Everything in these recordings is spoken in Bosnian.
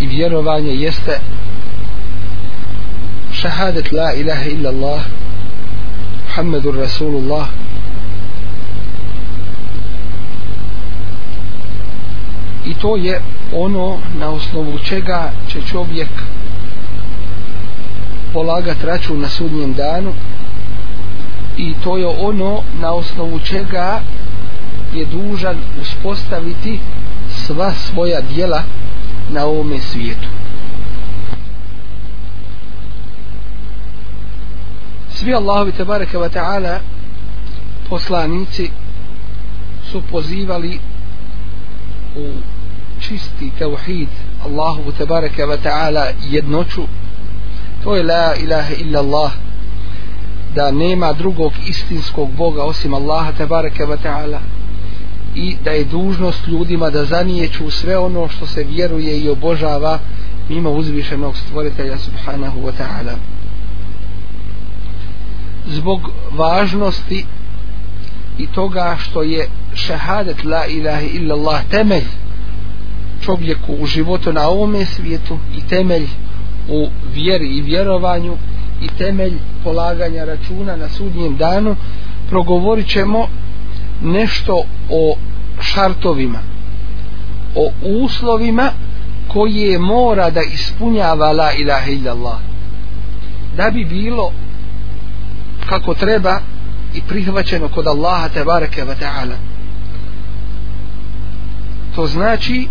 i vjerovanje jeste šahadet la ilaha illa Allah Muhammedur Rasulullah i to je ono na osnovu čega će čovjek polagat račun na sudnjem danu i to je ono na osnovu čega je dužan uspostaviti sva svoja dijela na ovome svijetu. Svi Allahovi tabaraka wa ta'ala poslanici su pozivali u čisti tauhid Allahovu tabaraka wa ta'ala jednoću to je la ilaha illa Allah da nema drugog istinskog Boga osim Allaha tabaraka wa ta'ala i da je dužnost ljudima da zanijeću sve ono što se vjeruje i obožava mimo uzvišenog stvoritelja subhanahu wa ta'ala. Zbog važnosti i toga što je šehadet la ilahe illallah temelj čovjeku u životu na ovome svijetu i temelj u vjeri i vjerovanju i temelj polaganja računa na sudnjem danu progovorit ćemo nešto o šartovima o uslovima koje mora da ispunjava la ilaha illallah da bi bilo kako treba i prihvaćeno kod Allaha te bareke ve taala to znači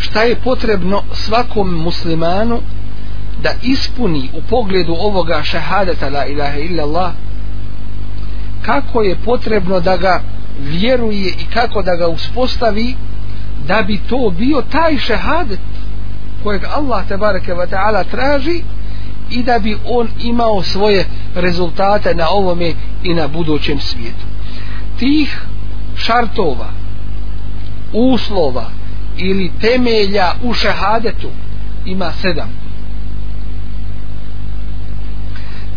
šta je potrebno svakom muslimanu da ispuni u pogledu ovoga šehadeta la ilaha illallah Allah kako je potrebno da ga vjeruje i kako da ga uspostavi da bi to bio taj šehadet kojeg Allah tebareke ve taala traži i da bi on imao svoje rezultate na ovome i na budućem svijetu tih šartova uslova ili temelja u šehadetu ima sedam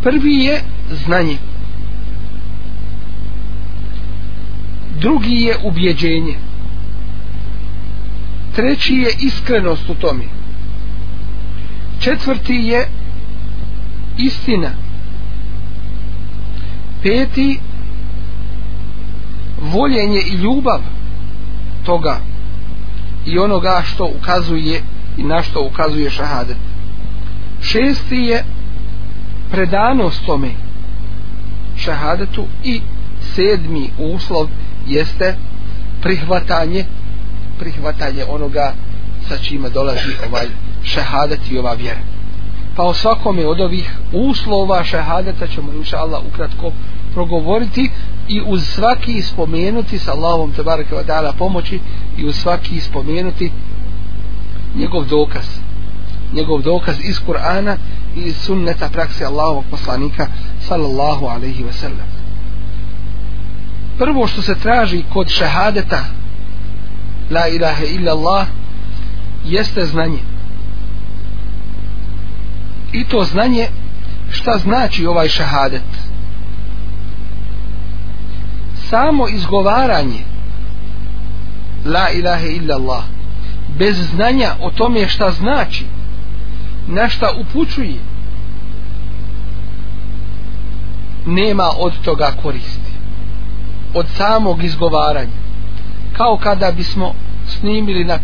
prvi je znanje drugi je ubjeđenje treći je iskrenost u tome četvrti je istina peti voljenje i ljubav toga i onoga što ukazuje i na što ukazuje šahade šesti je predanost tome šahadetu i sedmi uslov jeste prihvatanje prihvatanje onoga sa čime dolazi ovaj šehadet i ova vjera. Pa o svakome od ovih uslova šehadeta ćemo inša Allah ukratko progovoriti i uz svaki spomenuti sa Allahom te barake dala pomoći i uz svaki spomenuti njegov dokaz njegov dokaz iz Kur'ana i sunneta praksi Allahovog poslanika sallallahu alaihi ve sellem prvo što se traži kod šehadeta la ilaha illa Allah jeste znanje i to znanje šta znači ovaj šehadet samo izgovaranje la ilaha illa Allah bez znanja o tome šta znači na šta upućuje nema od toga koristi od samog izgovaranja kao kada bismo snimili na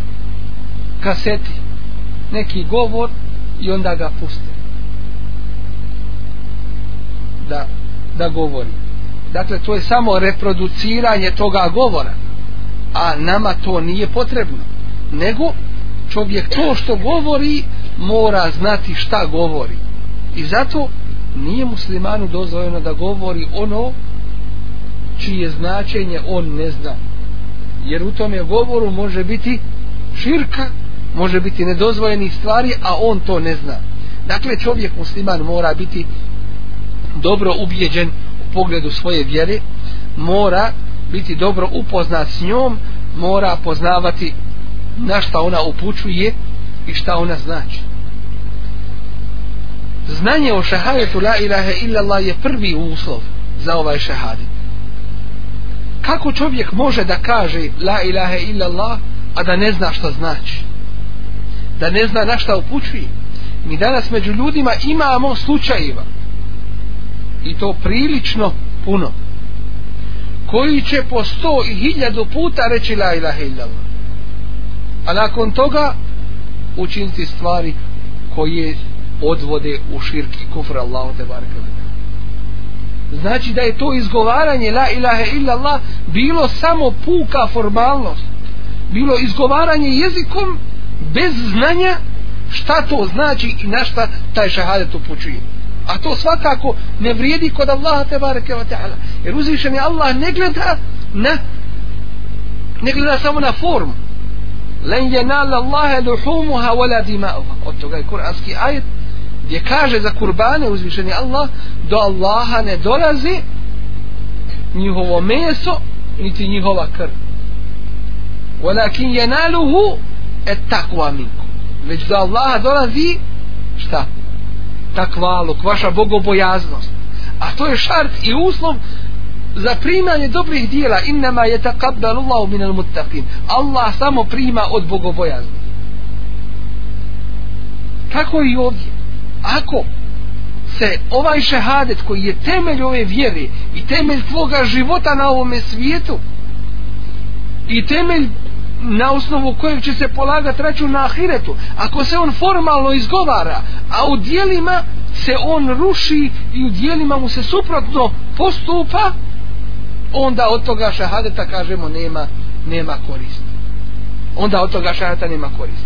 kaseti neki govor i onda ga puste da, da govori dakle to je samo reproduciranje toga govora a nama to nije potrebno nego čovjek to što govori mora znati šta govori i zato nije muslimanu dozvoljeno da govori ono čije značenje on ne zna. Jer u tome govoru može biti širka, može biti nedozvojenih stvari, a on to ne zna. Dakle, čovjek musliman mora biti dobro ubjeđen u pogledu svoje vjere, mora biti dobro upoznat s njom, mora poznavati na šta ona upućuje i šta ona znači. Znanje o šahadetu la ilaha illallah je prvi uslov za ovaj šahadet kako čovjek može da kaže la ilaha illa Allah a da ne zna šta znači da ne zna na šta upućuje mi danas među ljudima imamo slučajeva i to prilično puno koji će po sto i hiljadu puta reći la ilaha illa Allah a nakon toga učiniti stvari koje odvode u širki kufra Allah te barke vada znači da je to izgovaranje la ilaha illa Allah bilo samo puka formalnost bilo izgovaranje jezikom bez znanja šta to znači i na šta taj šahadet upućuje a to svakako ne vrijedi kod Allaha te bareke ve taala jer uzvišen je Allah ne gleda na ne gleda samo na formu len yanal Allah luhumha wala dima'uha od toga je kuranski ajet gdje kaže za kurbane uzvišeni Allah do Allaha ne dolazi njihovo meso niti njihova krv walakin yanaluhu et takva minku već do Allaha dolazi šta? takvaluk, vaša bogobojaznost a to je šart i uslov za primanje dobrih dijela innama je taqabbalu Allahu min al muttaqin Allah samo prima od bogobojaznosti tako i ovdje ako se ovaj šehadet koji je temelj ove vjere i temelj tvoga života na ovome svijetu i temelj na osnovu kojeg će se polagati račun na ahiretu, ako se on formalno izgovara, a u dijelima se on ruši i u dijelima mu se suprotno postupa, onda od toga šahadeta kažemo nema nema korist. Onda od toga šahadeta nema korist.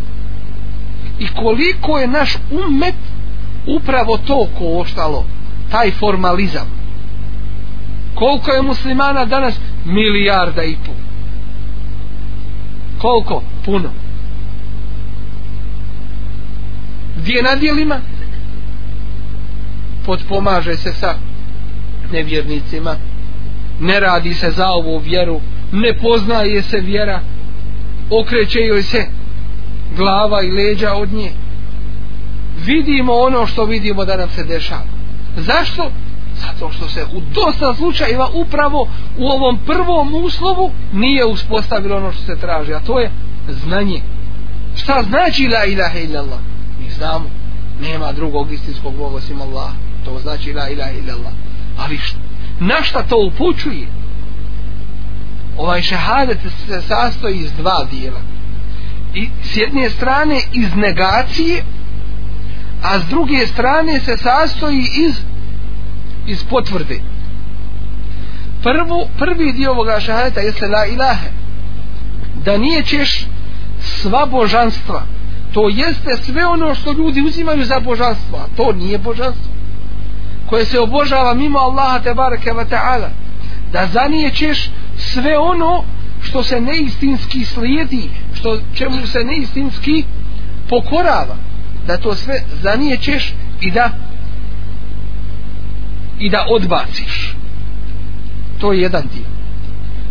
I koliko je naš umet upravo to koštalo taj formalizam koliko je muslimana danas milijarda i pol koliko puno gdje na dijelima potpomaže se sa nevjernicima ne radi se za ovu vjeru ne poznaje se vjera okreće joj se glava i leđa od nje vidimo ono što vidimo da nam se dešava. Zašto? Zato što se u dosta slučajeva upravo u ovom prvom uslovu nije uspostavilo ono što se traži, a to je znanje. Šta znači la ilaha illallah? Mi znamo, nema drugog istinskog Boga osim Allah. To znači la ilaha illallah. Ali šta, na šta to upućuje? Ovaj šehadet se sastoji iz dva dijela. I s jedne strane iz negacije a s druge strane se sastoji iz iz potvrde Prvo, prvi dio ovoga šahadeta jeste la ilahe da nije ćeš sva božanstva to jeste sve ono što ljudi uzimaju za božanstva to nije božanstvo koje se obožava mimo Allaha te bareke ve taala da zaniječeš sve ono što se neistinski slijedi što čemu se neistinski pokorava da to sve zaniječeš i da i da odbaciš to je jedan dio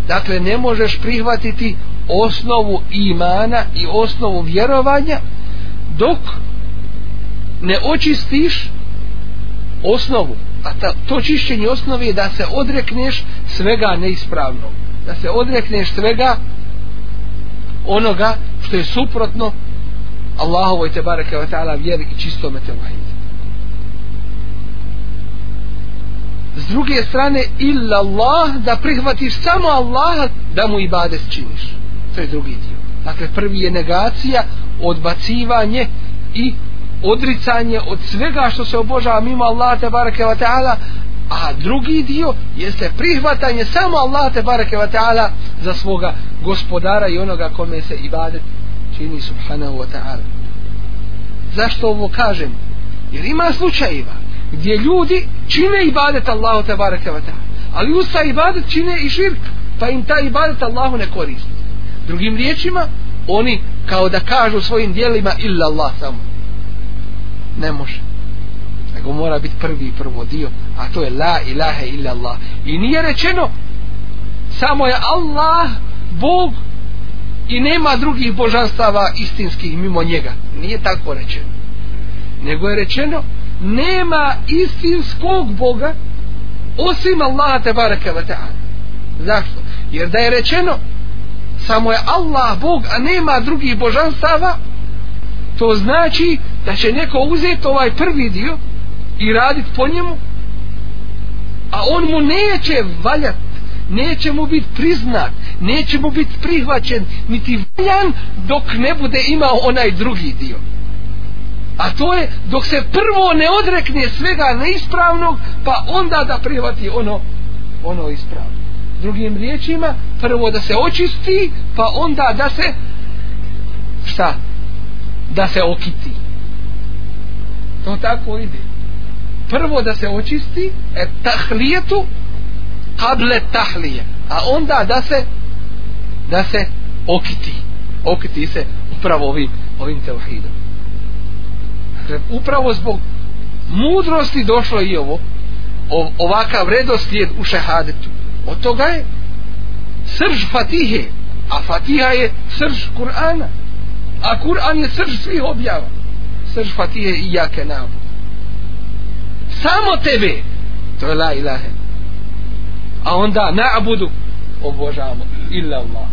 dakle ne možeš prihvatiti osnovu imana i osnovu vjerovanja dok ne očistiš osnovu a ta, to čišćenje osnove je da se odrekneš svega neispravnog da se odrekneš svega onoga što je suprotno Allahovo i tebareke wa ta'ala vjeri i čistome te vahid. S druge strane, illa Allah, da prihvatiš samo Allaha, da mu ibadet činiš. To je drugi dio. Dakle, prvi je negacija, odbacivanje i odricanje od svega što se obožava mimo Allaha te bareke wa ta'ala, a drugi dio jeste prihvatanje samo Allaha te bareke wa ta'ala za svoga gospodara i onoga kome se ibadet čini subhanahu wa ta'ala. Zašto ovo kažem? Jer ima slučajeva gdje ljudi čine ibadet Allahu tabaraka wa ta'ala. Ali uz taj ibadet čine i širk, pa im taj ibadet Allahu ne koristi. Drugim riječima, oni kao da kažu svojim dijelima illa Allah samo. Ne može. Nego mora biti prvi i prvo dio, a to je la ilaha illa Allah. I nije rečeno samo je Allah Bog i nema drugih božanstava istinskih mimo njega. Nije tako rečeno. Nego je rečeno, nema istinskog Boga osim Allaha te baraka wa ta'ala. Zašto? Jer da je rečeno, samo je Allah Bog, a nema drugih božanstava, to znači da će neko uzeti ovaj prvi dio i raditi po njemu, a on mu neće valjati neće mu biti priznat, neće mu biti prihvaćen, niti valjan, dok ne bude imao onaj drugi dio. A to je, dok se prvo ne odrekne svega neispravnog, pa onda da prihvati ono, ono ispravno. Drugim riječima, prvo da se očisti, pa onda da se, šta, da se okiti. To tako ide. Prvo da se očisti, et tahlijetu, kable tahlije a onda da se da se okiti okiti se upravo ovim ovim tevhidom dakle, upravo zbog mudrosti došlo i ovo o, ovakav redoslijed u šehadetu od toga je srž fatihe a fatiha je srž Kur'ana a Kur'an je srž svih objava srž fatihe i jake nabu samo tebe to je la ilaha a onda na'budu obožavamo illa Allah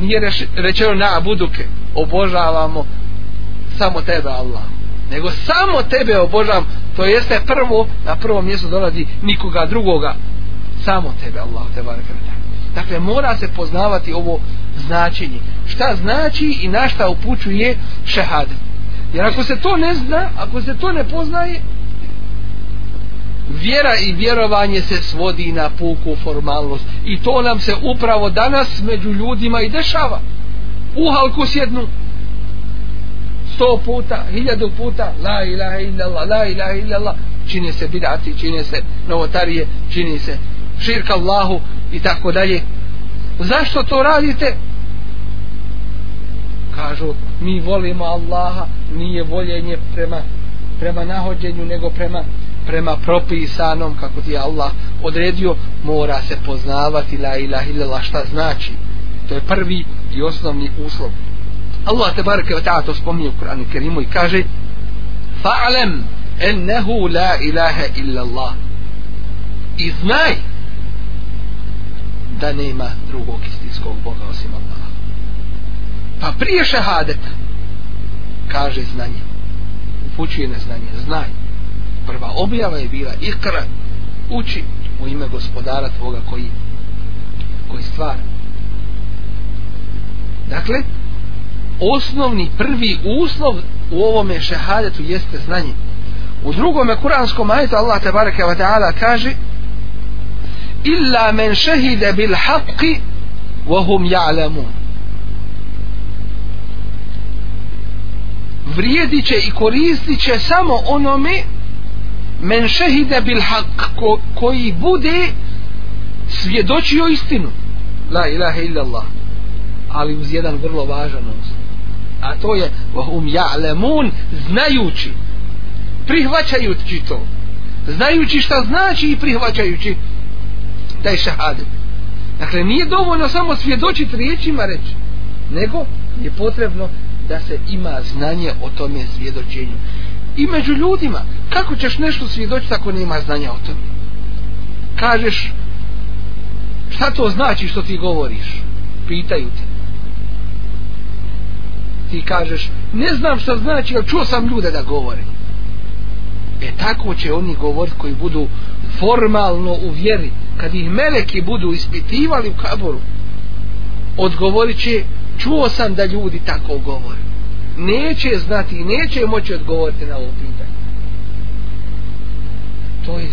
nije rečeno na'buduke obožavamo samo tebe Allah nego samo tebe obožavam to jeste prvo na prvom mjestu dolazi nikoga drugoga samo tebe Allah te barekata dakle mora se poznavati ovo značenje šta znači i na šta upućuje šehadet jer ako se to ne zna ako se to ne poznaje vjera i vjerovanje se svodi na puku formalnost i to nam se upravo danas među ljudima i dešava u halku sjednu sto puta, hiljadu puta la ilaha illallah, la ilaha illallah čine se bidati, čine se novotarije, čini se širka Allahu i tako dalje zašto to radite? kažu mi volimo Allaha nije voljenje prema prema nahođenju nego prema prema propisanom kako ti je Allah odredio mora se poznavati la ilaha illallah šta znači to je prvi i osnovni uslov Allah te barke ta to spomni u Kur'anu Kerimu i kaže fa'alem ennehu la ilaha illallah i znaj da nema drugog istinskog Boga osim Allaha pa prije šehadeta kaže znanje upućuje na znanje znaj prva objava je bila ikra uči u ime gospodara tvoga koji koji stvara dakle osnovni prvi uslov u ovome šehadetu jeste znanje u drugom kuranskom ajetu Allah te bareke ve taala kaže illa men shahida bil haqq wa hum ya'lamun vrijediće i koristiće samo onome men šehide bil hak ko, koji bude svjedočio istinu la ilaha illallah ali uz jedan vrlo važan osnov a to je vahum ja'lemun znajući prihvaćajući to znajući šta znači i prihvaćajući taj šahadu dakle nije dovoljno samo svjedočiti riječima reći nego je potrebno da se ima znanje o tome svjedočenju i među ljudima. Kako ćeš nešto svjedočiti ako nema znanja o tome? Kažeš, šta to znači što ti govoriš? Pitaju te. Ti kažeš, ne znam šta znači, ali čuo sam ljude da govore. E tako će oni govoriti koji budu formalno u vjeri. Kad ih meleki budu ispitivali u kaboru, odgovorit će, čuo sam da ljudi tako govore neće znati i neće moći odgovoriti na ovo pitanje. To je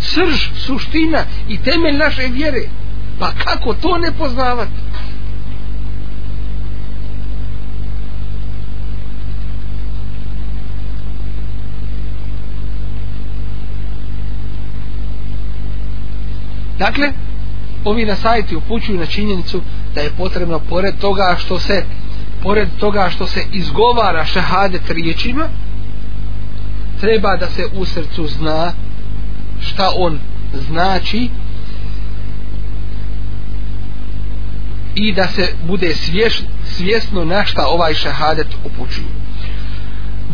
srž, suština i temelj naše vjere. Pa kako to ne poznavati? Dakle, ovi na sajti upućuju na činjenicu da je potrebno pored toga što se pored toga što se izgovara šehadet riječima treba da se u srcu zna šta on znači i da se bude svješ, svjesno na šta ovaj šehadet upućuje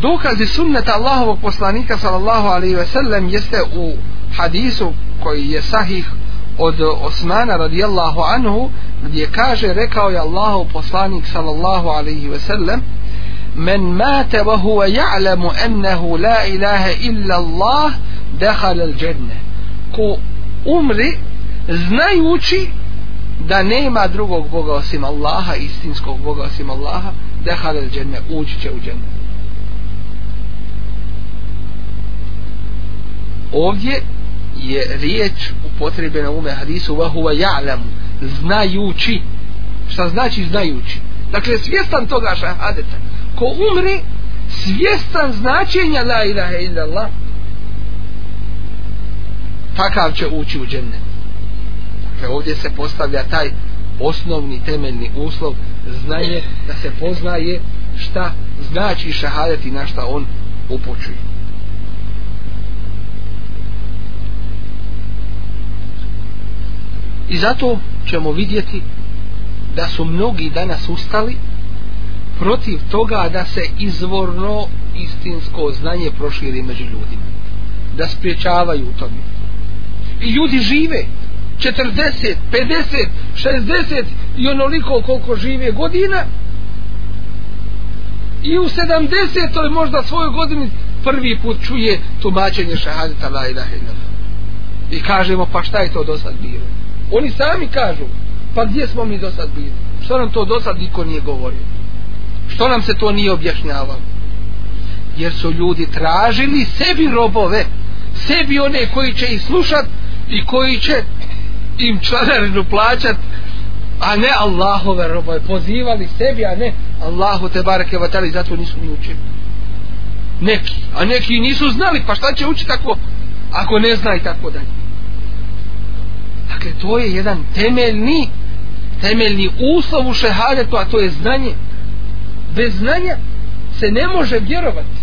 dokazi sunneta Allahovog poslanika sallallahu alaihi ve sellem jeste u hadisu koji je sahih od Osmana radijallahu anhu gdje kaže rekao je Allahu poslanik sallallahu alaihi ve sellem men mate wa huwa ja'lamu ennehu la ilaha illa Allah dehal al džedne ko umri znajući da nema drugog Boga osim Allaha istinskog Boga osim Allaha dehal al džedne ući će u džedne ovdje je riječ upotrebe na ume hadisu vahuva ja'lam znajući šta znači znajući dakle svjestan toga šahadeta ko umri svjestan značenja la ilaha illa Allah takav će ući u džennet dakle ovdje se postavlja taj osnovni temeljni uslov znanje da se poznaje šta znači šahadet i na šta on upočuje I zato ćemo vidjeti da su mnogi danas ustali protiv toga da se izvorno istinsko znanje proširi među ljudima. Da spriječavaju u tome. I ljudi žive 40, 50, 60 i onoliko koliko žive godina i u 70. možda svojoj godini prvi put čuje tumačenje šahadita la ilaha ilaha. I kažemo pa šta je to do sad bilo? Oni sami kažu, pa gdje smo mi do sad bili? Što nam to do sad niko nije govorio? Što nam se to nije objašnjavalo? Jer su ljudi tražili sebi robove, sebi one koji će ih slušat i koji će im članarinu plaćat, a ne Allahove robove. Pozivali sebi, a ne Allahu te bareke vatali, zato nisu ni učili. Neki, a neki nisu znali, pa šta će učiti ako, ako ne zna i tako dalje. Dakle, to je jedan temeljni temeljni uslov u šehadetu, a to je znanje. Bez znanja se ne može vjerovati.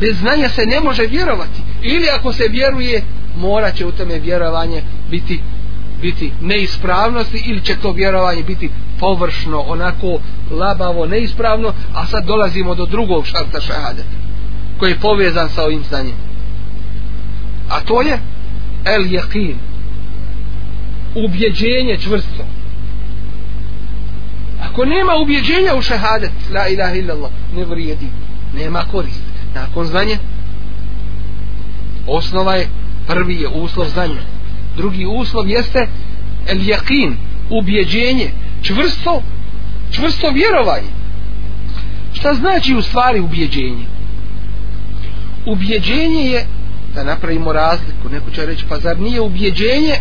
Bez znanja se ne može vjerovati. Ili ako se vjeruje, mora će u tome vjerovanje biti biti neispravnosti ili će to vjerovanje biti površno, onako labavo, neispravno, a sad dolazimo do drugog šarta šahadeta koji je povezan sa ovim znanjem. A to je el jakin, ubjeđenje čvrsto ako nema ubjeđenja u šehadet la ilaha illallah ne vrijedi nema korist nakon znanja osnova je prvi je uslov znanja drugi uslov jeste el jakin ubjeđenje čvrsto čvrsto vjerovanje šta znači u stvari ubjeđenje ubjeđenje je da napravimo razliku neko će reći pa zar nije ubjeđenje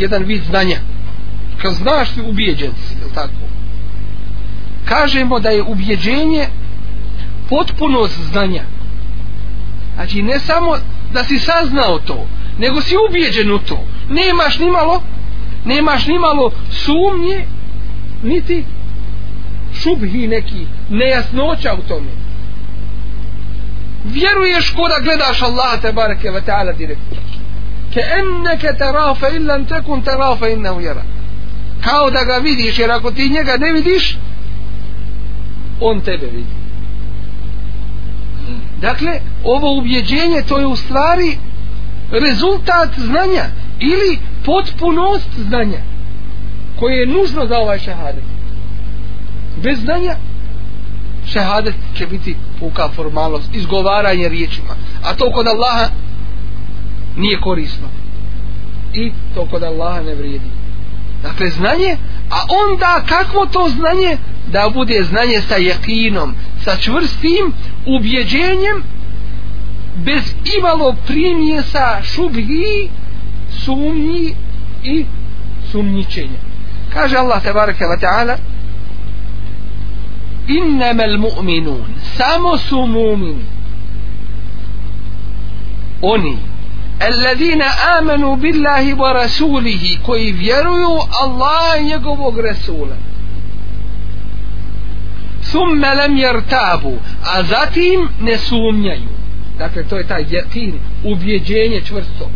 jedan vid znanja. Kad znaš ti ubijeđen si, je tako? Kažemo da je ubijeđenje potpunost znanja. Znači, ne samo da si saznao to, nego si ubijeđen u to. Nemaš ni malo, nemaš ni malo sumnje, niti šubhi neki nejasnoća u tome. Vjeruješ kod da gledaš Allaha te bareke ve taala direktno ke enneke terafe illan tekun terafe innehu jera kao da ga vidiš jer ako ti njega ne vidiš on tebe vidi dakle ovo ubjeđenje to je u stvari rezultat znanja ili potpunost znanja koje je nužno za ovaj šehadet bez znanja šehadet će biti puka formalnost izgovaranje riječima a to kod Allaha nije korisno i to kod Allaha ne vrijedi dakle znanje a onda kakvo to znanje da bude znanje sa jekinom sa čvrstim ubjeđenjem bez imalo primjesa šubhi sumnji i sumničenja kaže Allah tabaraka wa ta'ala innama mu'minun samo su mu'mini oni الذين آمنوا بالله ورسوله كي يروا الله يقوم رسولا ثم لم يرتابوا أذاتهم نسومني dakle to je taj jetin ubjeđenje čvrsto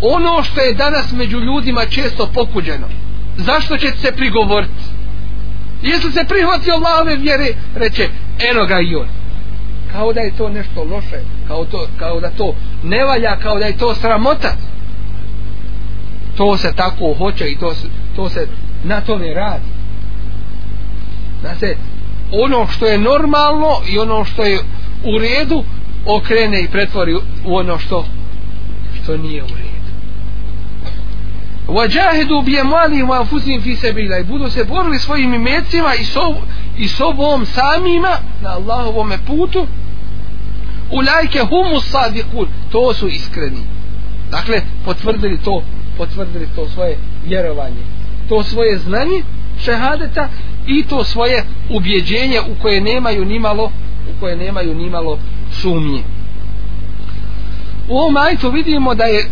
ono što je danas među ljudima često pokuđeno zašto će se prigovoriti jesu se prihvatio Allahove vjere reče eno ga i on kao da je to nešto loše, kao, to, kao da to ne valja, kao da je to sramota. To se tako hoće i to, to se na tome radi. Znate, ono što je normalno i ono što je u redu, okrene i pretvori u ono što što nije u redu. Vajahidu bi mali wa fusim fi sabila i budu se borili svojim imecima i, so, i sobom samima na Allahovom putu ulajke humu sadikun to su iskreni dakle potvrdili to potvrdili to svoje vjerovanje to svoje znanje šehadeta i to svoje ubjeđenje u koje nemaju nimalo u koje nemaju nimalo sumnje u ovom ajtu vidimo da je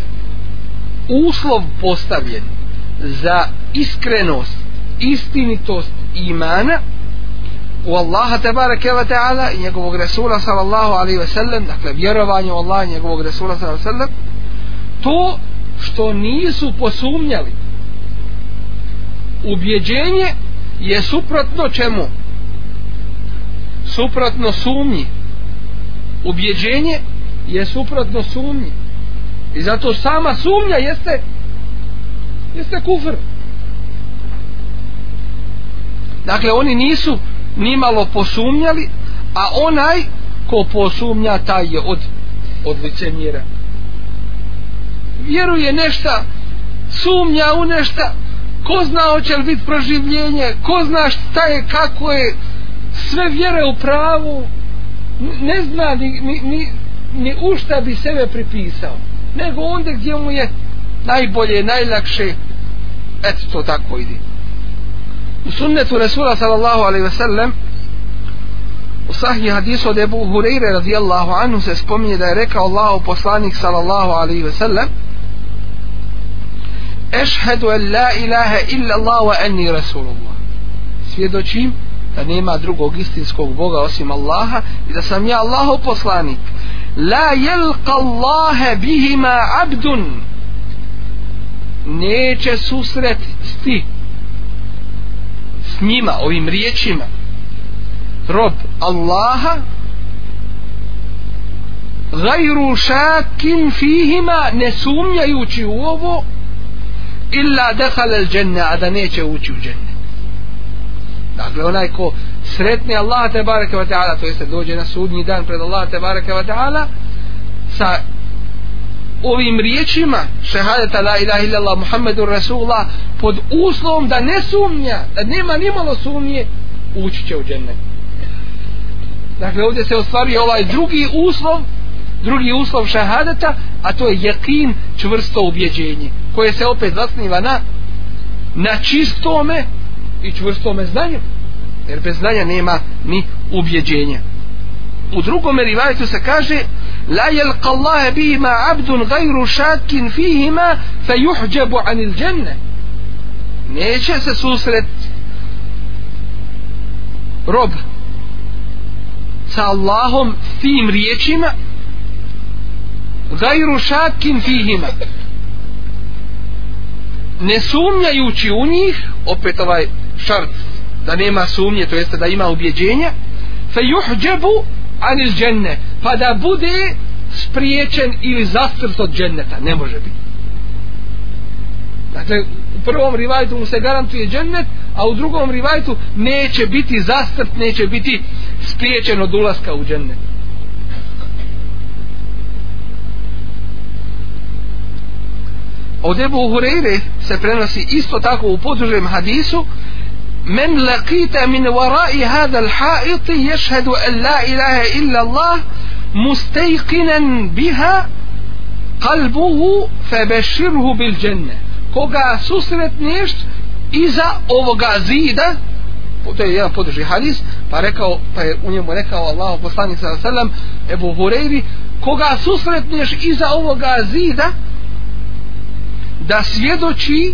uslov postavljen za iskrenost istinitost imana u Allaha tebareke ve taala i njegovog resula sallallahu alejhi ve sellem dakle vjerovanje u Allaha i njegovog resula sallallahu sellem to što nisu posumnjali ubjeđenje je suprotno čemu suprotno sumnji ubjeđenje je suprotno sumnji i zato sama sumnja jeste jeste kufr dakle oni nisu nimalo posumnjali a onaj ko posumnja taj je od od licemjera vjeruje nešta sumnja u nešta ko zna hoće li biti proživljenje ko zna šta je kako je sve vjere u pravu ne zna ni, ni, ni, ni u šta bi sebe pripisao nego onda gdje mu je najbolje, najlakše eto to tako ide u sunnetu Resula sallallahu alaihi ve sellem u sahih hadisu od Ebu Hureyre radijallahu anhu se spominje da je rekao Allahu poslanik sallallahu alaihi ve sellem Ešhedu en la ilaha illa Allah wa enni Rasulullah. Svjedočim da nema drugog istinskog Boga osim Allaha i da sam ja Allahu poslanik. La jelqa Allahe bihima abdun. Neće susret stik njima, ovim riječima rob Allaha gajru šakin fihima ne sumnjajući u ovo illa dehal el dženne a da neće ući u dženne dakle onaj ko sretne Allah te bareke va ta'ala to jeste dođe na sudnji dan pred Allah te bareke va ta'ala sa ovim riječima šehadeta la ilaha illallah Muhammedu Rasulullah pod uslovom da ne sumnja, da nema nimalo sumnje, ući će u džene. Dakle, ovdje se ostvari ovaj drugi uslov, drugi uslov šehadeta, a to je jekin čvrsto ubjeđenje, koje se opet zasniva na, na čistome i čvrstome znanju, jer bez znanja nema ni ubjeđenja. U drugom rivajcu se kaže لا يلقى الله بهما عبد غير شاك فيهما فيحجب عن الجنة neće se susret rob sa Allahom tim riječima gajru šakin fihima ne sumnjajući u njih opet ovaj šart da nema sumnje to jeste da ima ubjeđenja fe juhđebu anil dženne pa da bude spriječen ili zastrt od dženneta. Ne može biti. Dakle, u prvom rivajtu mu se garantuje džennet, a u drugom rivajtu neće biti zastrt, neće biti spriječen od ulaska u džennet. Od Ebu Hureyre se prenosi isto tako u podružem hadisu, من لقيت من وراء هذا الحائط يشهد أن لا إله إلا الله مستيقنا بها قلبه فبشره بالجنة كوغا سوسرت نيشت إذا أوغا زيدا to je jedan podrži hadis pa, rekao, pa je u njemu rekao Allah poslani sada selam Ebu Hureyri koga susretneš iza ovoga zida da svjedoči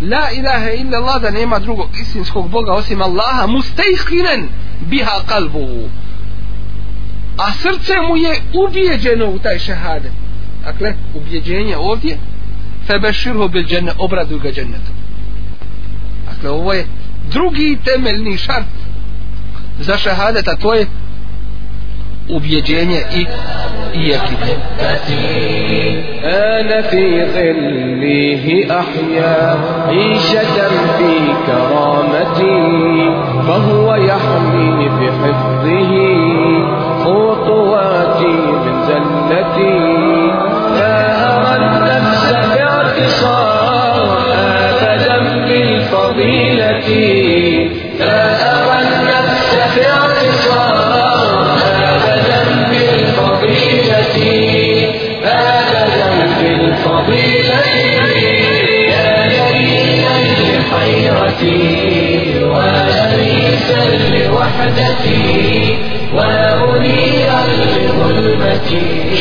la ilaha illa Allah da nema drugog istinskog Boga osim Allaha mustajskinen biha kalbuhu a srce mu je ubijeđeno u taj šehade dakle ubijeđenje ovdje febeširho bil džene obraduj ga džennetu dakle ovo je drugi temeljni šart za šehadeta to je ubjeđenje i i akide. أنا في ظله أحيا عيشة في كرامتي فهو يحميني في حفظه خطواتي من زلتي لا أرى النفس باعتصام آفدا بالفضيلة لا أرى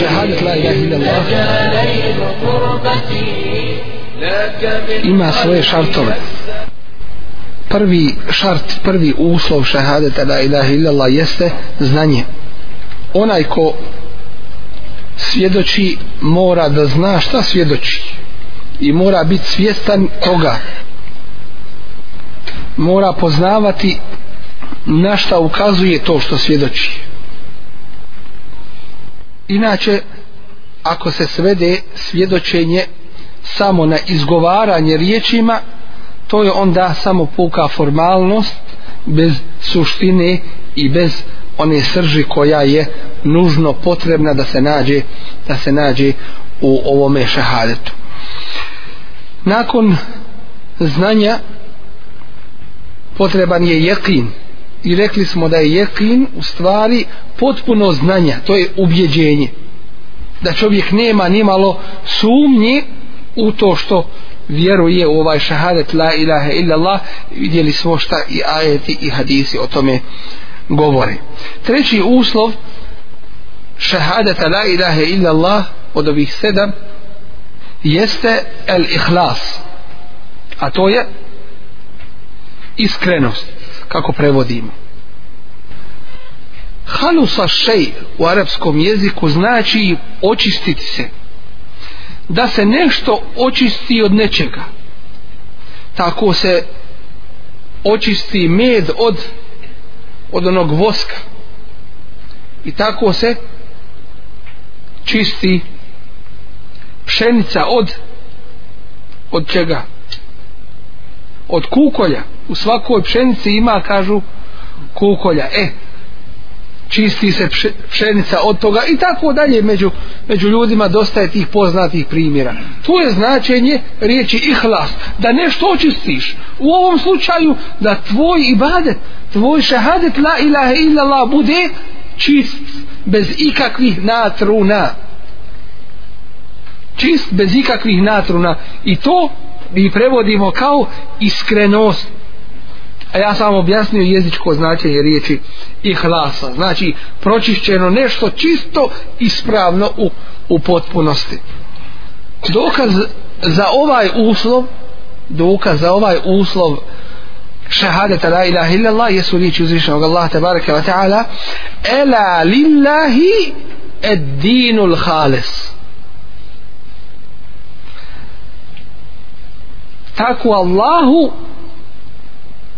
شهادة لا إله إلا الله إما سوي شرطه prvi šart, prvi uslov šahadeta la ilaha illallah jeste znanje. Onaj ko svjedoči mora da zna šta svjedoči i mora biti svjestan toga. Mora poznavati na šta ukazuje to što svjedoči inače ako se svede svjedočenje samo na izgovaranje riječima to je onda samo puka formalnost bez suštine i bez one srži koja je nužno potrebna da se nađe da se nađe u ovome šahadetu nakon znanja potreban je jekin i rekli smo da je jekin u stvari potpuno znanja to je ubjeđenje da čovjek nema nimalo sumnje u to što vjeruje u ovaj šahadet la ilaha illallah vidjeli smo šta i ajeti i hadisi o tome govore treći uslov šahadeta la ilaha illallah od ovih sedam jeste el ihlas a to je iskrenost kako prevodimo halusa šej u arapskom jeziku znači očistiti se da se nešto očisti od nečega tako se očisti med od od onog voska i tako se čisti pšenica od od čega od kukolja u svakoj pšenici ima kažu kukolja e čisti se pšenica od toga i tako dalje među, među ljudima dosta je tih poznatih primjera tu je značenje riječi ihlas da nešto očistiš u ovom slučaju da tvoj ibadet tvoj šehadet la ilaha illallah bude čist bez ikakvih natruna čist bez ikakvih natruna i to mi prevodimo kao iskrenost a ja sam objasnio jezičko značenje riječi ihlasa znači pročišćeno nešto čisto ispravno u, u potpunosti dokaz za ovaj uslov dokaz za ovaj uslov šahadeta la ilaha illallah jesu riječi uzvišenog Allah tabaraka wa ta'ala ela lillahi ed dinul khalis tako Allahu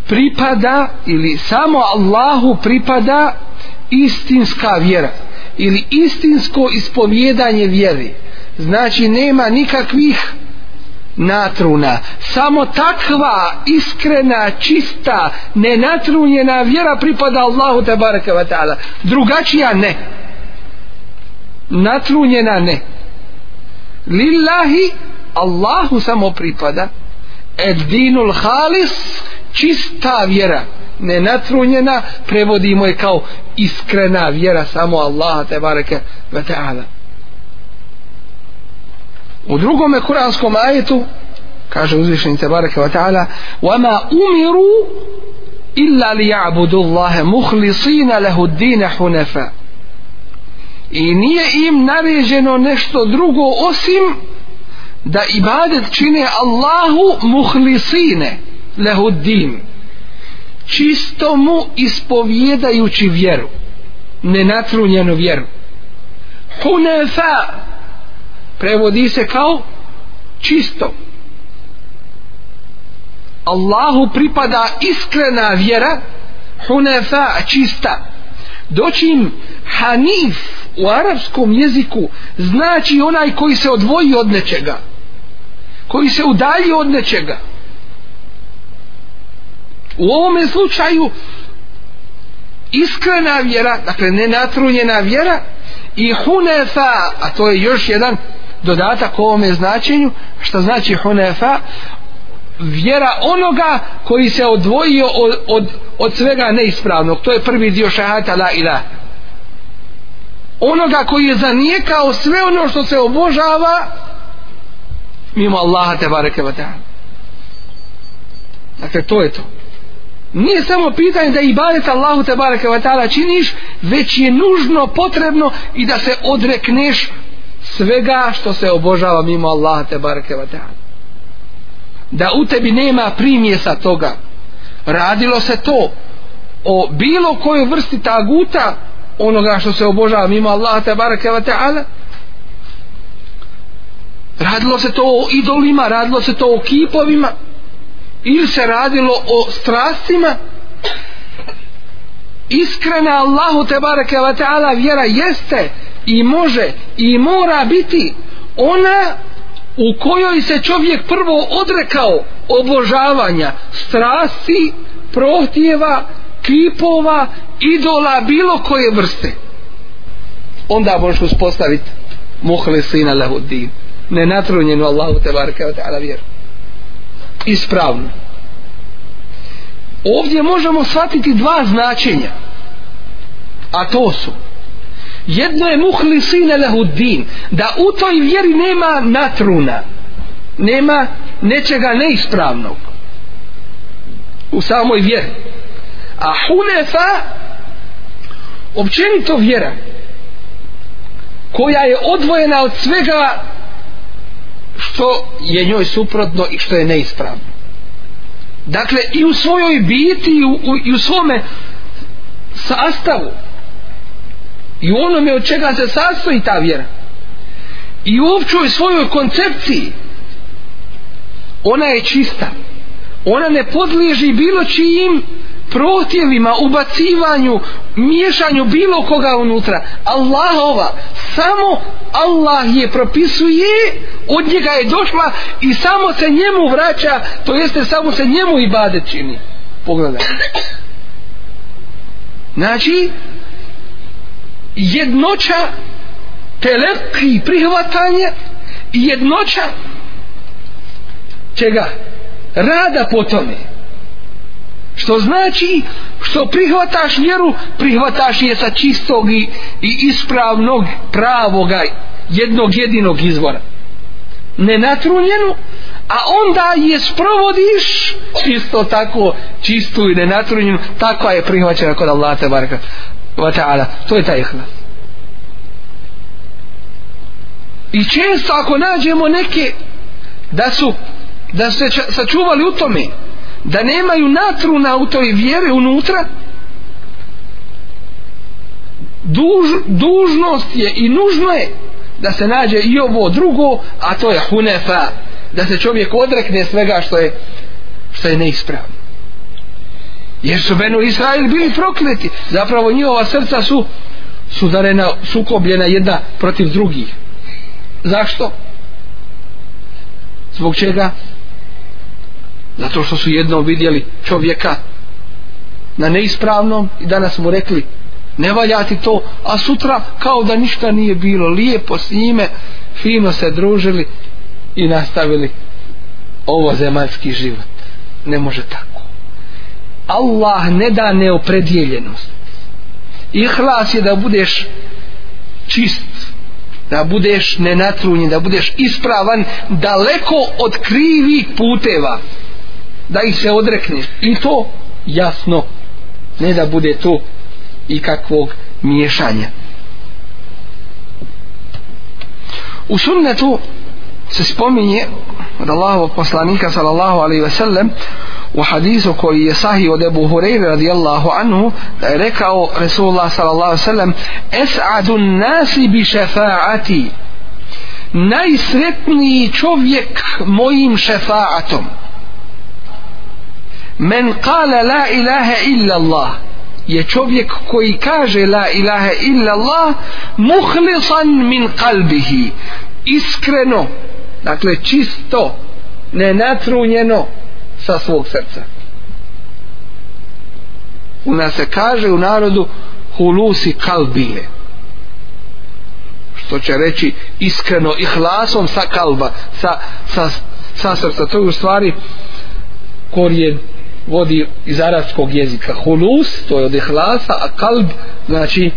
pripada ili samo Allahu pripada istinska vjera ili istinsko ispovjedanje vjeri znači nema nikakvih natruna samo takva iskrena čista nenatrunjena vjera pripada Allahu te barekatu taala drugačija ne natrunjena ne lillahi Allahu samo pripada Eddinul Halis čista vjera nenatrunjena prevodimo je kao iskrena vjera samo Allaha te bareke ve taala u drugom kuranskom ajetu kaže uzvišeni te bareke ve taala wa ma umiru illa liya'budu Allaha mukhlisina lahu ad-din hunafa i nije im naređeno nešto drugo osim da ibadet čine Allahu muhlisine lehuddin čisto mu ispovjedajući vjeru nenatrunjenu vjeru hunefa prevodi se kao čisto Allahu pripada iskrena vjera hunefa čista doćim hanif u arapskom jeziku znači onaj koji se odvoji od nečega koji se udalji od nečega u ovome slučaju iskrena vjera dakle nenatrunjena vjera i hunefa a to je još jedan dodatak ovome značenju što znači hunefa vjera onoga koji se odvojio od, od, od svega neispravnog to je prvi dio šahata la ila onoga koji je zanijekao sve ono što se obožava mimo Allaha te bareke ve taala dakle to je to nije samo pitanje da ibadet Allahu te bareke ve taala činiš već je nužno potrebno i da se odrekneš svega što se obožava mimo Allaha te bareke ve taala da u tebi nema primjesa toga radilo se to o bilo kojoj vrsti taguta onoga što se obožava mimo Allaha te bareke ve taala radilo se to o idolima radilo se to o kipovima ili se radilo o strastima iskrena Allahu te bareke wa ta'ala vjera jeste i može i mora biti ona u kojoj se čovjek prvo odrekao obožavanja strasti prohtjeva kipova idola bilo koje vrste onda možeš uspostaviti muhlesina lahuddin din nenatrunjenu Allahu te barke o ta'ala vjeru ispravnu ovdje možemo shvatiti dva značenja a to su jedno je muhlisine lehuddin da u toj vjeri nema natruna nema nečega neispravnog u samoj vjeri a hunefa općenito vjera koja je odvojena od svega što je njoj suprotno i što je neispravno dakle i u svojoj biti i u, u, i u svome sastavu i u onome od čega se sastoji ta vjera i u općoj svojoj koncepciji ona je čista ona ne podliježi bilo čijim protjevima, ubacivanju, miješanju bilo koga unutra. Allahova, samo Allah je propisuje, od njega je došla i samo se njemu vraća, to jeste samo se njemu i bade čini. Pogledaj. Znači, jednoća telepki prihvatanje i jednoća čega? Rada po tome što znači što prihvataš vjeru prihvataš je sa čistog i, i ispravnog pravoga jednog jedinog izvora nenatrunjenu a onda je sprovodiš isto tako čistu i nenatrunjenu takva je prihvaćena kod Allah te baraka to je taj ihlas i često ako nađemo neke da su da su se sačuvali u tome da nemaju natruna u toj vjeri unutra duž, dužnost je i nužno je da se nađe i ovo drugo a to je hunefa da se čovjek odrekne svega što je što je neispravno jer su Benu Israel bili prokleti zapravo njihova srca su sudarena, sukobljena jedna protiv drugih zašto? zbog čega? zato što su jednom vidjeli čovjeka na neispravnom i danas mu rekli ne valja ti to, a sutra kao da ništa nije bilo, lijepo s njime fino se družili i nastavili ovo zemaljski život ne može tako Allah ne da neopredjeljenost ihlas je da budeš čist da budeš nenatrunjen da budeš ispravan daleko od krivih puteva da ih se odrekneš i to jasno ne da bude to i kakvog miješanja u sunnetu se spominje od Allahovog poslanika sallallahu alaihi ve sellem u hadisu koji je sahih od Ebu Hureyre radijallahu anhu da je rekao Resulullah sallallahu alaihi ve sellem es'adu nasi bi šefaati najsretniji čovjek mojim šefaatom men kala la ilaha illa Allah je čovjek koji kaže la ilaha illa Allah muhlisan min kalbihi iskreno dakle čisto nenatrunjeno sa svog srca u nas se kaže u narodu hulusi kalbile što će reći iskreno i hlasom sa kalba sa, sa, sa srca to je u stvari korijen vodi iz arabskog jezika hulus, to je od ihlasa, a kalb znači,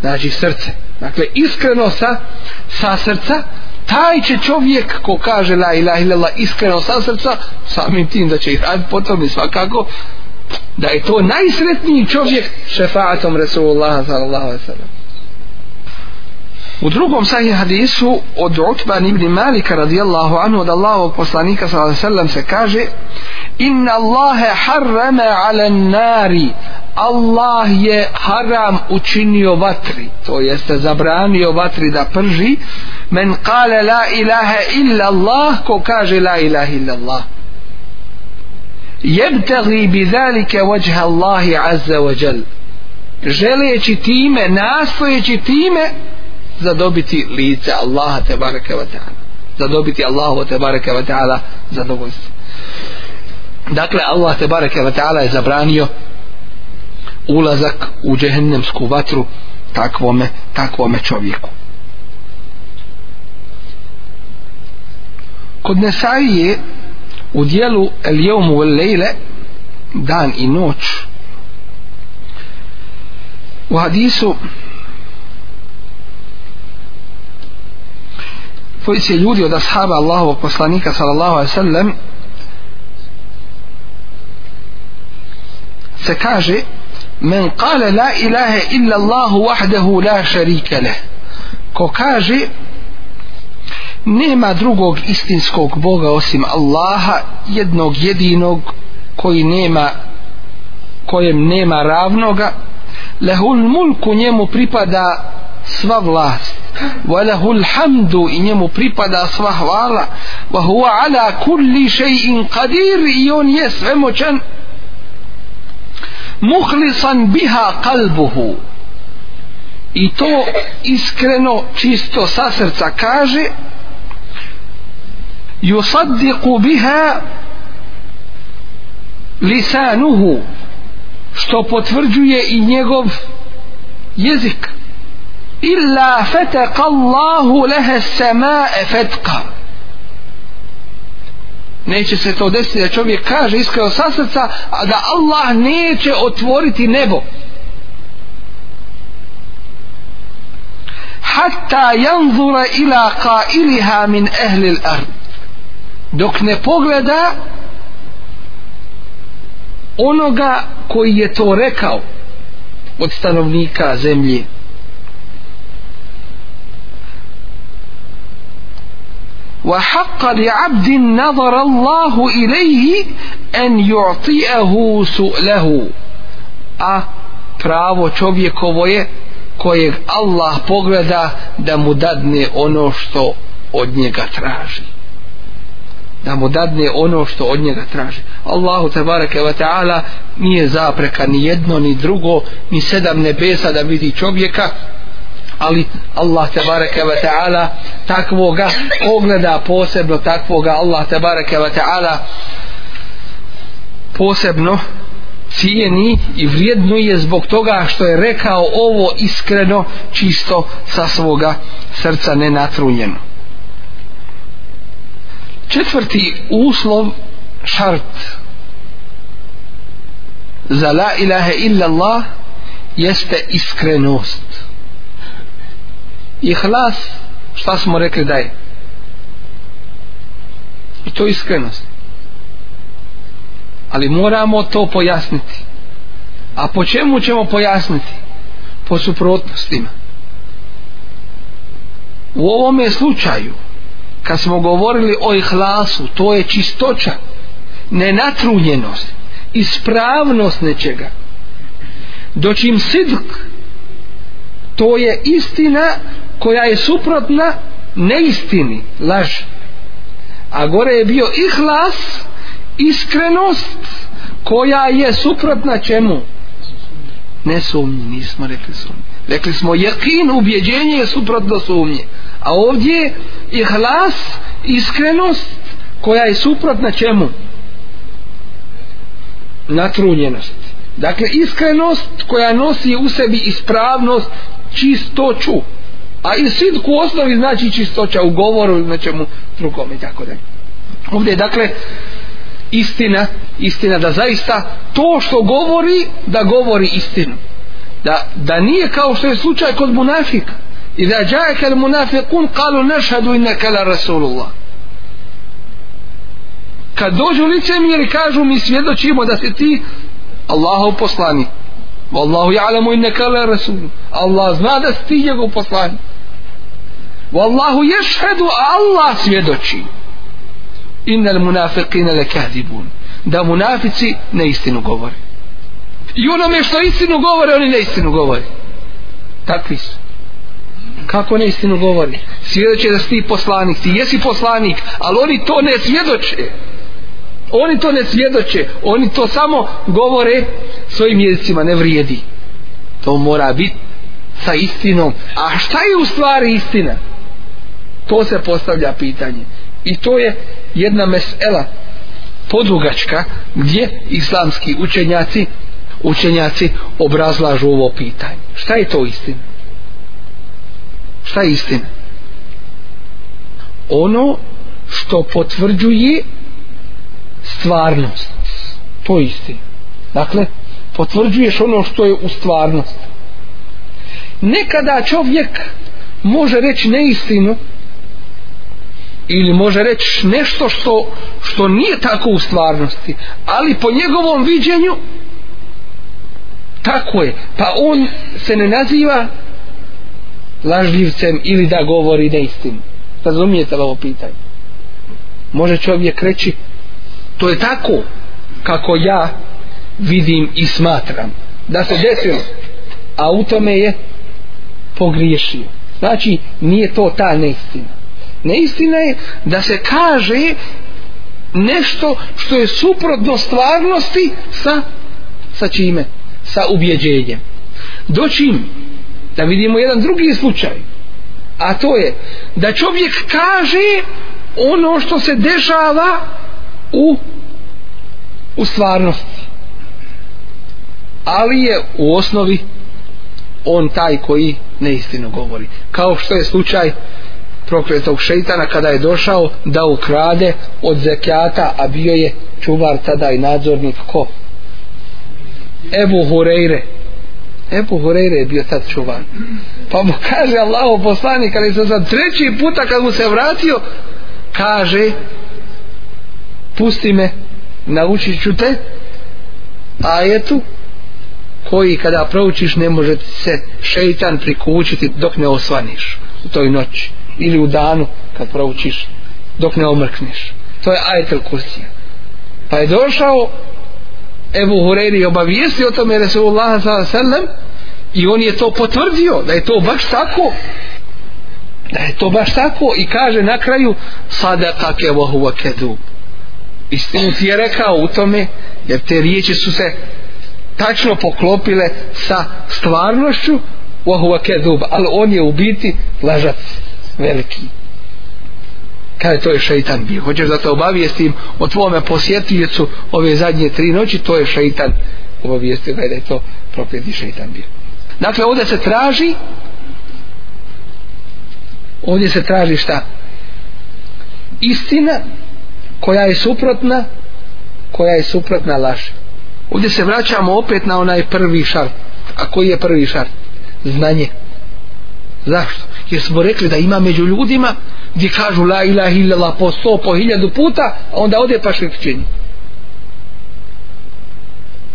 znači srce. Dakle, iskreno sa, sa srca, taj će čovjek ko kaže la ilaha illallah iskreno sa srca, samim tim da će ih raditi potom i svakako, da je to najsretniji čovjek šefaatom Resulullah sallallahu alaihi sallam. U drugom sahih hadisu od Utban ibn Malika radijallahu anhu od Allahovog poslanika sallallahu alejhi ve sellem se kaže: "Inna Allaha harrama 'ala an-nari." Allah je haram učinio vatri, to jeste zabranio vatri da prži. Men kale la ilaha illa Allah, ko kaže la ilaha illa Allah. Jebtegi bi zalike vajha Allahi azza wa jel. Želeći time, nastojeći time, zadobiti lice Allaha te bareke ve taala zadobiti Allahu te bareke ve taala zadovoljstvo dakle Allah te bareke ve taala je zabranio ulazak u džehennemsku vatru takvome takvome čovjeku kod Nesai je u dijelu El Jomu El Lejle dan i noć u hadisu dvojice ljudi od ashaba Allahovog poslanika sallallahu alaihi sallam se kaže men kale la ilahe illa Allahu wahdehu la šarike le ko kaže nema drugog istinskog Boga osim Allaha jednog jedinog koji nema kojem nema ravnoga lehul mulku njemu pripada sva vlast وله الحمد إنه مبريبدا سواه والا وهو على كل شيء قدير إيون يس مخلصا بها قلبه I to iskreno, čisto sa srca kaže Yusaddiqu biha lisanuhu što potvrđuje i njegov jezik illa fataqa Allahu laha as-samaa fatqa Neće se to desiti da čovjek kaže iskreno sa srca a da Allah neće otvoriti nebo hatta yanzura ila qailiha min ahli al-ard dok ne pogleda onoga koji je to rekao od stanovnika zemlje وحق لعبد نظر الله إليه أن يعطيه سؤله a pravo čovjekovo je kojeg Allah pogleda da mu dadne ono što od njega traži da mu dadne ono što od njega traži Allahu tabaraka wa ta'ala nije zapreka ni jedno ni drugo ni sedam nebesa da vidi čovjeka ali Allah te bareke ve taala takvoga ogleda posebno takvoga Allah te bareke ve taala posebno cijeni i vrijedno je zbog toga što je rekao ovo iskreno čisto sa svoga srca nenatrunjeno četvrti uslov šart za la ilahe illa Allah jeste iskrenost ihlas šta smo rekli da je i to iskrenost ali moramo to pojasniti a po čemu ćemo pojasniti po suprotnostima u ovome slučaju kad smo govorili o ihlasu to je čistoća nenatrunjenost ispravnost nečega dočim sidk to je istina koja je suprotna neistini, laž. A gore je bio ihlas, iskrenost, koja je suprotna čemu? Ne sumnji, nismo rekli sumnji. Rekli smo jekin, ubjeđenje je suprotno sumnje. A ovdje je hlas, iskrenost, koja je suprotna čemu? Natrunjenost. Dakle, iskrenost koja nosi u sebi ispravnost, čistoću, a i sidku u osnovi znači čistoća u govoru na znači čemu drugom i tako dalje ovdje je dakle istina, istina da zaista to što govori, da govori istinu da, da nije kao što je slučaj kod munafika i da džajke il munafikun kalu nešadu inna kala rasulullah kad dođu lice mi ili kažu mi svjedočimo da si ti Allahov poslani Wallahu ya'lamu innaka la rasul. Allah zna da si ti njegov poslanik. Wallahu yashhadu Allah svjedoči. Innal munafiqina lakadibun. Da munafici neistinu govore. I onome što istinu govore, oni neistinu govore. Takvi su. Kako neistinu govori? Svjedoče da si ti poslanik, ti jesi poslanik, ali oni to ne svjedoče. Oni to ne svjedoče, oni to samo govore svojim jezicima, ne vrijedi. To mora biti sa istinom. A šta je u stvari istina? To se postavlja pitanje. I to je jedna mesela podugačka gdje islamski učenjaci učenjaci obrazlažu ovo pitanje. Šta je to istina? Šta je istina? Ono što potvrđuje stvarnost. To je istina. Dakle, potvrđuješ ono što je u stvarnosti. Nekada čovjek može reći neistinu ili može reći nešto što što nije tako u stvarnosti ali po njegovom viđenju tako je pa on se ne naziva lažljivcem ili da govori neistinu razumijete ovo pitanje može čovjek reći to je tako kako ja vidim i smatram da se desilo a u tome je pogriješio znači nije to ta neistina neistina je da se kaže nešto što je suprotno stvarnosti sa, sa čime? Sa ubjeđenjem. Do čim? Da vidimo jedan drugi slučaj. A to je da čovjek kaže ono što se dešava u, u stvarnosti. Ali je u osnovi on taj koji neistinu govori. Kao što je slučaj prokletog šeitana kada je došao da ukrade od zekijata, a bio je čuvar tada i nadzornik ko? Ebu Hureyre. Ebu Hureyre je bio tad čuvar. Pa mu kaže Allah poslanik, ali za treći puta kad mu se vratio, kaže pusti me, naučit ću te ajetu koji kada proučiš ne može se šeitan prikućiti dok ne osvaniš u toj noći ili u danu kad proučiš dok ne omrkneš to je ajetel kursija pa je došao Ebu Hureyri i obavijestio o tome Resulullah sallam i on je to potvrdio da je to baš tako da je to baš tako i kaže na kraju sadakake vahu vakedu istinu ti je rekao u tome jer te riječi su se tačno poklopile sa stvarnošću vahu vakedu ali on je u biti lažac veliki kada je to je šeitan bio hoćeš da te obavijestim o tvome posjetujecu ove zadnje tri noći to je šeitan obavijestio kada je to propjeti šeitan bio dakle ovdje se traži ovdje se traži šta istina koja je suprotna koja je suprotna laž ovdje se vraćamo opet na onaj prvi šart a koji je prvi šart znanje zašto? jer smo rekli da ima među ljudima gdje kažu la ilaha illallah po sto po hiljadu puta onda ode pa širk čini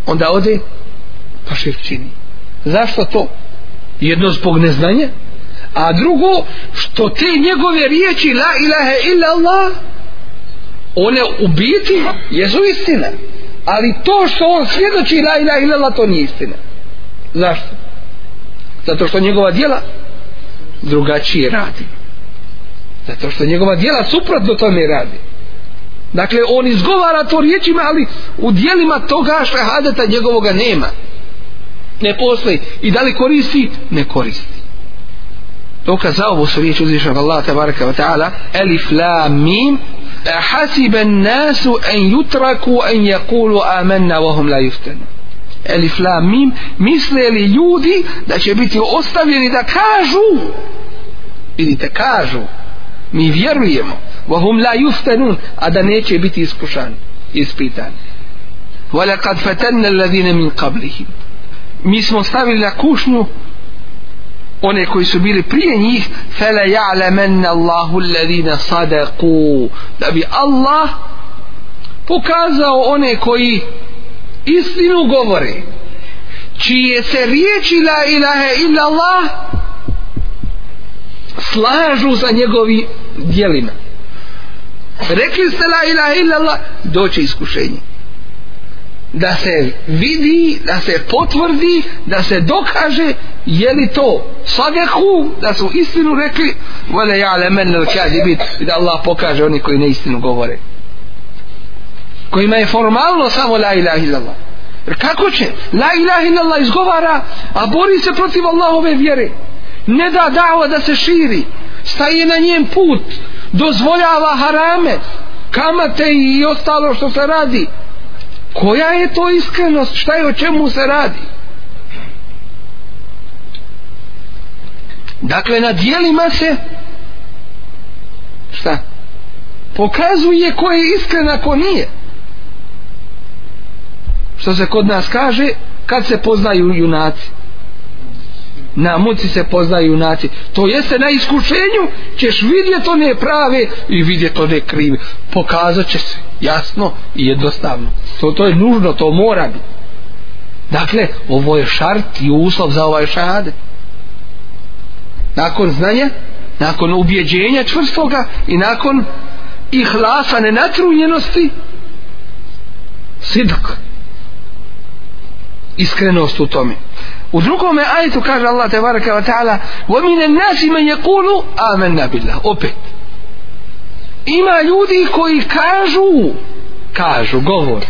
onda ode pa širk čini zašto to? jedno zbog neznanja a drugo što te njegove riječi la ilaha illallah one u biti jesu istina ali to što on svjedoči la ilaha illallah to nije istina zašto? zato što njegova djela drugačije radi zato što njegova djela suprotno tome radi dakle on izgovara to riječima ali u dijelima toga šahadeta njegovoga nema ne postoji i da li koristi ne koristi Dokaz za ovo su riječi uzvišnog Allaha tabaraka wa ta'ala Elif la mim Ahasiben nasu en jutraku en jakulu amanna vohum la juftenu elif lam mim misle li ljudi da će biti ostavljeni da kažu vidite kažu mi vjerujemo vahum la yuftanun a da neće biti iskušan ispitan wala kad fatanna alladhina min qablihim mi smo stavili na kušnju one koji su bili prije njih fele ja'lemenne Allahu alladhina sadaku da bi Allah pokazao one koji istinu govori čije se riječi la ilaha illa Allah slažu sa njegovi dijelima rekli ste la ilaha illa Allah doće iskušenje da se vidi da se potvrdi da se dokaže je li to sadehu da su istinu rekli vale ja lemen da Allah pokaže oni koji neistinu govore kojima je formalno samo la ilaha illallah jer kako će la ilaha illallah izgovara a bori se protiv Allahove vjere ne da dava da se širi staje na njem put dozvoljava harame kamate i ostalo što se radi koja je to iskrenost šta je o čemu se radi dakle na dijelima se šta pokazuje ko je iskren ako nije što se kod nas kaže kad se poznaju junaci na muci se poznaju junaci to jeste na iskušenju ćeš vidjeti one prave i vidjeti one krive pokazat će se jasno i jednostavno to, to je nužno, to mora biti dakle ovo je šart i uslov za ovaj šahade nakon znanja nakon ubjeđenja čvrstoga i nakon ihlasa nenatrunjenosti sidak sidak iskrenost u tome. U drugom ajetu kaže Allah te baraka wa ta'ala وَمِنَ النَّاسِ مَنْ يَقُولُ آمَنَّا بِاللَّهِ Opet. Ima ljudi koji kažu kažu, govor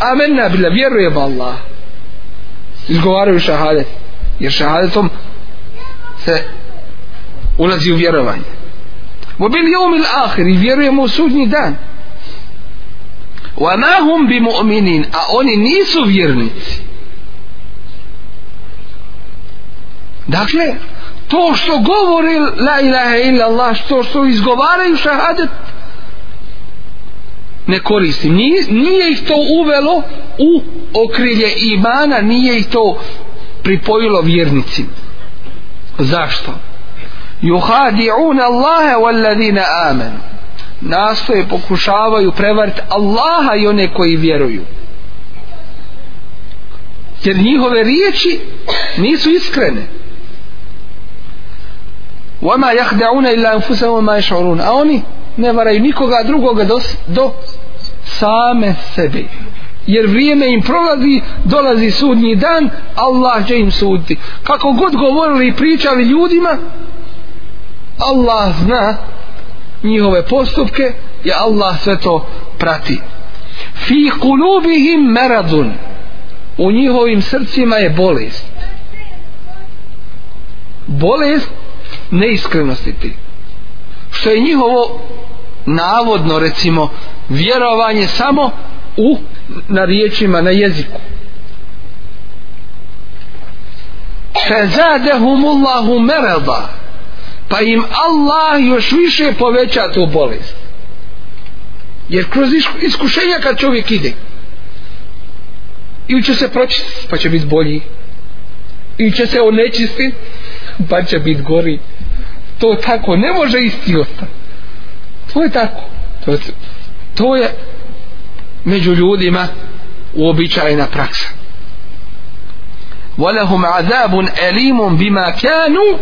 آمَنَّا بِاللَّهِ Vjerujemo Allah. Izgovaraju šahadet. Jer šahadetom se ulazi u vjerovanje. وَبِالْيَوْمِ الْآخِرِ Vjerujemo u sudnji dan. وما هم بمؤمنين a oni nisu vjernici dakle to što govori la ilaha illa Allah što što izgovaraju šahadet ne koristi nije, nije ih to uvelo u okrilje imana nije ih to pripojilo vjernici zašto yuhadi'un Allaha wal ladina amanu nastoje pokušavaju prevariti Allaha i one koji vjeruju jer njihove riječi nisu iskrene وَمَا يَحْدَعُونَ إِلَّا أَنْفُسَهُمْ وَمَا يَشْعُرُونَ a oni ne varaju nikoga drugoga do, do same sebe jer vrijeme im prolazi dolazi sudnji dan Allah će im suditi kako god govorili i pričali ljudima Allah zna njihove postupke i Allah sve to prati fi kulubihim meradun u njihovim srcima je bolest bolest neiskrenosti ti što je njihovo navodno recimo vjerovanje samo u na riječima na jeziku fezadehumullahu merada pa im Allah još više poveća tu bolest jer kroz iskušenja kad čovjek ide ili će se pročistiti pa će biti bolji ili će se onečistiti pa će biti gori to tako ne može isti ostati to je tako to je, to je među ljudima uobičajena praksa ولهم عذاب أليم بما كانوا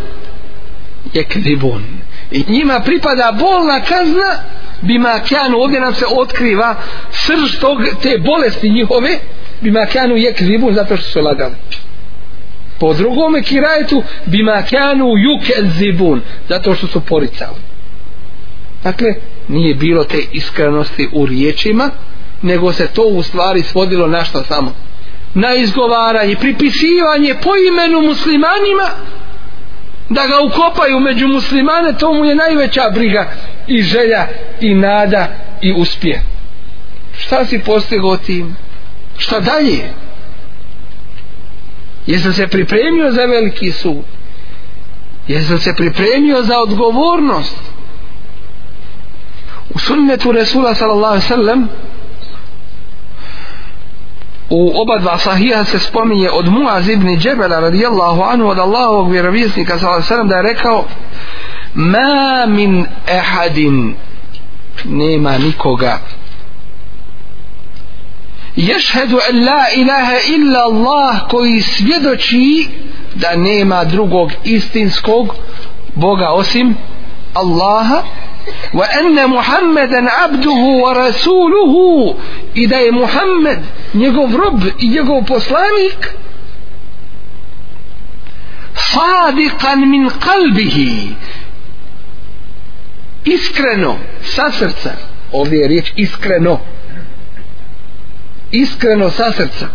je kribun i njima pripada bolna kazna bima kanu ovdje nam se otkriva srž tog, te bolesti njihove bima kanu je kribun zato što su lagali po drugome kirajtu bima kanu juke zibun zato što su poricali dakle nije bilo te iskrenosti u riječima nego se to u stvari svodilo na što samo na izgovaranje pripisivanje po imenu muslimanima da ga ukopaju među muslimane to mu je najveća briga i želja i nada i uspje šta si postigo tim šta dalje jesam se pripremio za veliki sud jesam se pripremio za odgovornost u sunnetu Resula sallallahu sallam u oba dva sahija se spominje od Muaz ibn Džebela radijallahu anhu od Allahovog vjerovjesnika sallam da je rekao ma min ehadin nema nikoga ješhedu en la ilaha illa Allah koji svjedoči da nema drugog istinskog Boga osim الله وأن محمدا abduhu wa rasuluhu i da je Muhammed njegov rob i njegov poslanik sadikan min kalbihi iskreno sa srca ovdje je riječ iskreno iskreno sa srca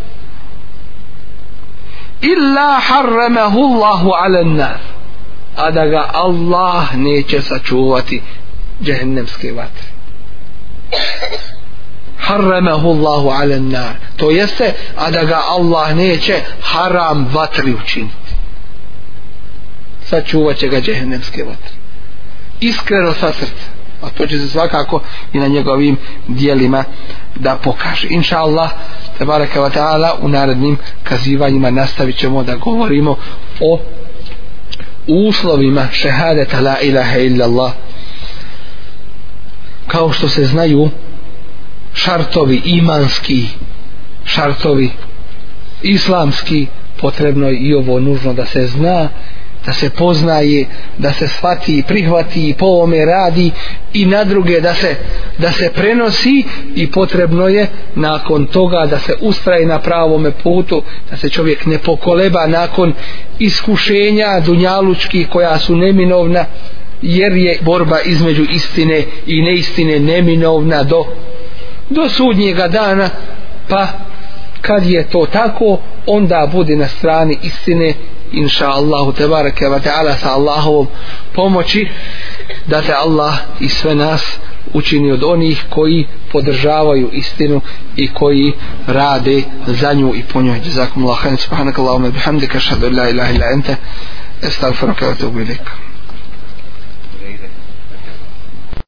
illa harramahu Allahu ala nar a da ga Allah neće sačuvati džehennemske vatre harremehu Allahu ala nar to jeste a da ga Allah neće haram vatri učiniti sačuvat će ga džehennemske vatre iskreno sa srca a to će se svakako i na njegovim dijelima da pokaže inša Allah tebareka wa ta'ala u narednim kazivanjima nastavit ćemo da govorimo o uslovima šehadeta la ilaha illallah kao što se znaju šartovi imanski šartovi islamski potrebno je i ovo nužno da se zna da se poznaje, da se shvati i prihvati i po ovome radi i na druge da se, da se prenosi i potrebno je nakon toga da se ustraje na pravome putu, da se čovjek ne pokoleba nakon iskušenja dunjalučki koja su neminovna jer je borba između istine i neistine neminovna do, do sudnjega dana pa kad je to tako onda bude na strani istine inša Allahu tebareke wa ta'ala sa Allahovom pomoći da te Allah i sve nas učini od onih koji podržavaju istinu i koji rade za nju i po njoj Jazakum Allah khani subhanaka Allahumma bihamdika shahadu la ilaha ila ente estagfiruka wa tubu ilika